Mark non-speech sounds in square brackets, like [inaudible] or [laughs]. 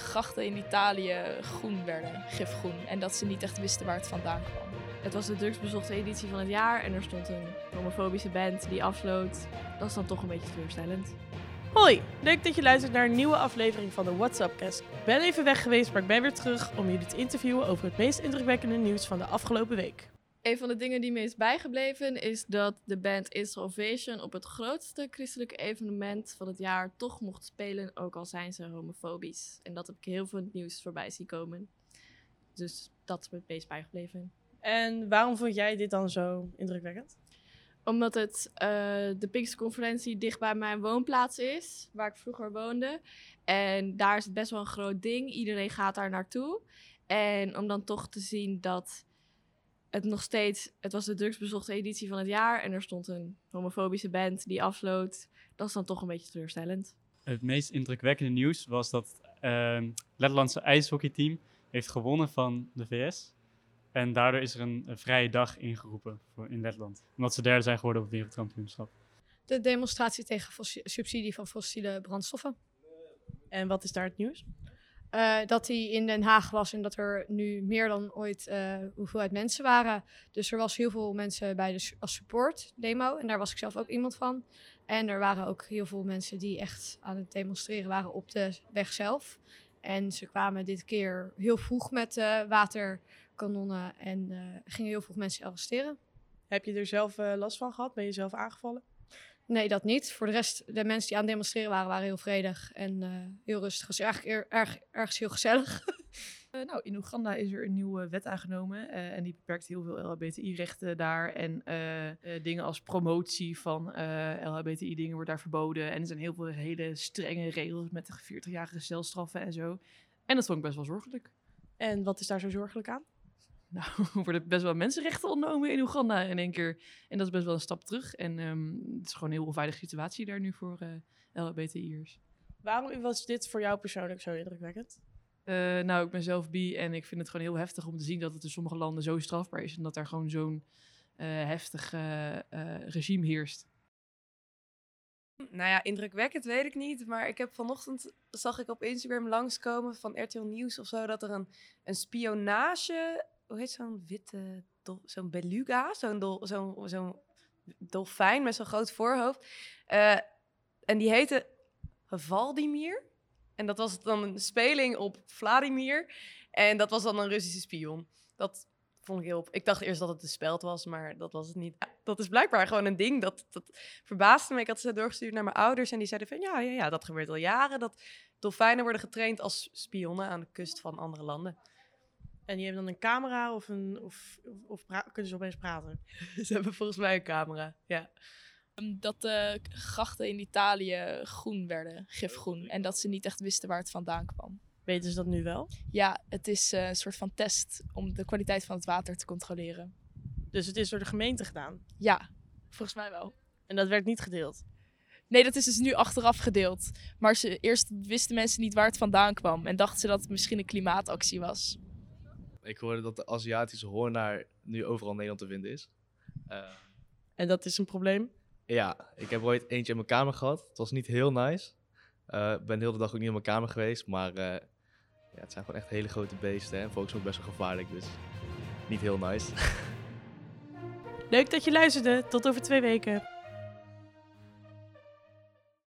grachten in Italië groen werden, gifgroen. En dat ze niet echt wisten waar het vandaan kwam. Het was de drugsbezochte editie van het jaar en er stond een homofobische band die afsloot. Dat is dan toch een beetje teleurstellend. Hoi, leuk dat je luistert naar een nieuwe aflevering van de WhatsAppcast. Ik ben even weg geweest, maar ik ben weer terug om jullie te interviewen over het meest indrukwekkende nieuws van de afgelopen week. Een van de dingen die me is bijgebleven is dat de band Israel Ovation op het grootste christelijke evenement van het jaar toch mocht spelen, ook al zijn ze homofobisch. En dat heb ik heel veel in het nieuws voorbij zien komen. Dus dat is me het meest bijgebleven. En waarom vond jij dit dan zo indrukwekkend? Omdat het uh, de Pinksterconferentie dicht bij mijn woonplaats is, waar ik vroeger woonde. En daar is het best wel een groot ding. Iedereen gaat daar naartoe. En om dan toch te zien dat het nog steeds... Het was de drugsbezochte editie van het jaar. En er stond een homofobische band die afsloot. Dat is dan toch een beetje teleurstellend. Het meest indrukwekkende nieuws was dat het uh, Letlandse ijshockeyteam heeft gewonnen van de VS. En daardoor is er een, een vrije dag ingeroepen voor, in Letland. Omdat ze derde zijn geworden op het wereldkampioenschap. De demonstratie tegen subsidie van fossiele brandstoffen. En wat is daar het nieuws? Uh, dat hij in Den Haag was en dat er nu meer dan ooit uh, hoeveelheid mensen waren. Dus er was heel veel mensen bij de als support demo. En daar was ik zelf ook iemand van. En er waren ook heel veel mensen die echt aan het demonstreren waren op de weg zelf. En ze kwamen dit keer heel vroeg met uh, waterkanonnen en gingen heel veel mensen arresteren. Heb je er zelf last van gehad? Ben je zelf aangevallen? Nee, dat niet. Voor de rest, de mensen die aan het demonstreren waren, waren heel vredig en heel rustig. Het was eigenlijk erg, ergens heel gezellig. Uh, [laughs] nou, in Oeganda is er een nieuwe wet aangenomen uh, en die beperkt heel veel LHBTI-rechten daar. En uh, dingen als promotie van LHBTI-dingen wordt daar verboden. En er zijn heel veel hele strenge regels met 40-jarige celstraffen en zo. En dat vond ik best wel zorgelijk. En wat is daar zo zorgelijk aan? [laughs] Nou, er worden best wel mensenrechten ontnomen in Oeganda in één keer. En dat is best wel een stap terug. En um, het is gewoon een heel onveilige situatie daar nu voor LHBTI'ers. Waarom was dit voor jou persoonlijk zo indrukwekkend? Uh, nou, ik ben zelf bi en ik vind het gewoon heel heftig om te zien dat het in sommige landen zo strafbaar is en dat daar gewoon zo'n uh, heftig uh, regime heerst. Nou ja, indrukwekkend weet ik niet, maar ik heb vanochtend zag ik op Instagram langskomen van RTL Nieuws of zo dat er een, een spionage, hoe heet zo'n witte, zo'n beluga, zo'n dol, zo'n dolfijn met zo'n groot voorhoofd, en die heette Valdimir. En dat was dan een speling op Vladimir. En dat was dan een Russische spion. Dat vond ik heel... Op. Ik dacht eerst dat het een speld was, maar dat was het niet. Dat is blijkbaar gewoon een ding. Dat, dat verbaasde me. Ik had ze doorgestuurd naar mijn ouders. En die zeiden van, ja, ja, ja, dat gebeurt al jaren. Dat dolfijnen worden getraind als spionnen aan de kust van andere landen. En die hebben dan een camera of, een, of, of, of kunnen ze opeens praten? [laughs] ze hebben volgens mij een camera, ja dat de grachten in Italië groen werden, gifgroen. En dat ze niet echt wisten waar het vandaan kwam. Weten ze dat nu wel? Ja, het is uh, een soort van test om de kwaliteit van het water te controleren. Dus het is door de gemeente gedaan? Ja, volgens mij wel. En dat werd niet gedeeld? Nee, dat is dus nu achteraf gedeeld. Maar ze, eerst wisten mensen niet waar het vandaan kwam en dachten ze dat het misschien een klimaatactie was. Ik hoorde dat de Aziatische hoornaar nu overal in Nederland te vinden is. Uh, en dat is een probleem? Ja, ik heb ooit eentje in mijn kamer gehad. Het was niet heel nice. Ik uh, ben de hele dag ook niet in mijn kamer geweest. Maar uh, ja, het zijn gewoon echt hele grote beesten. En volgens mij best wel gevaarlijk. Dus niet heel nice. [laughs] Leuk dat je luisterde. Tot over twee weken.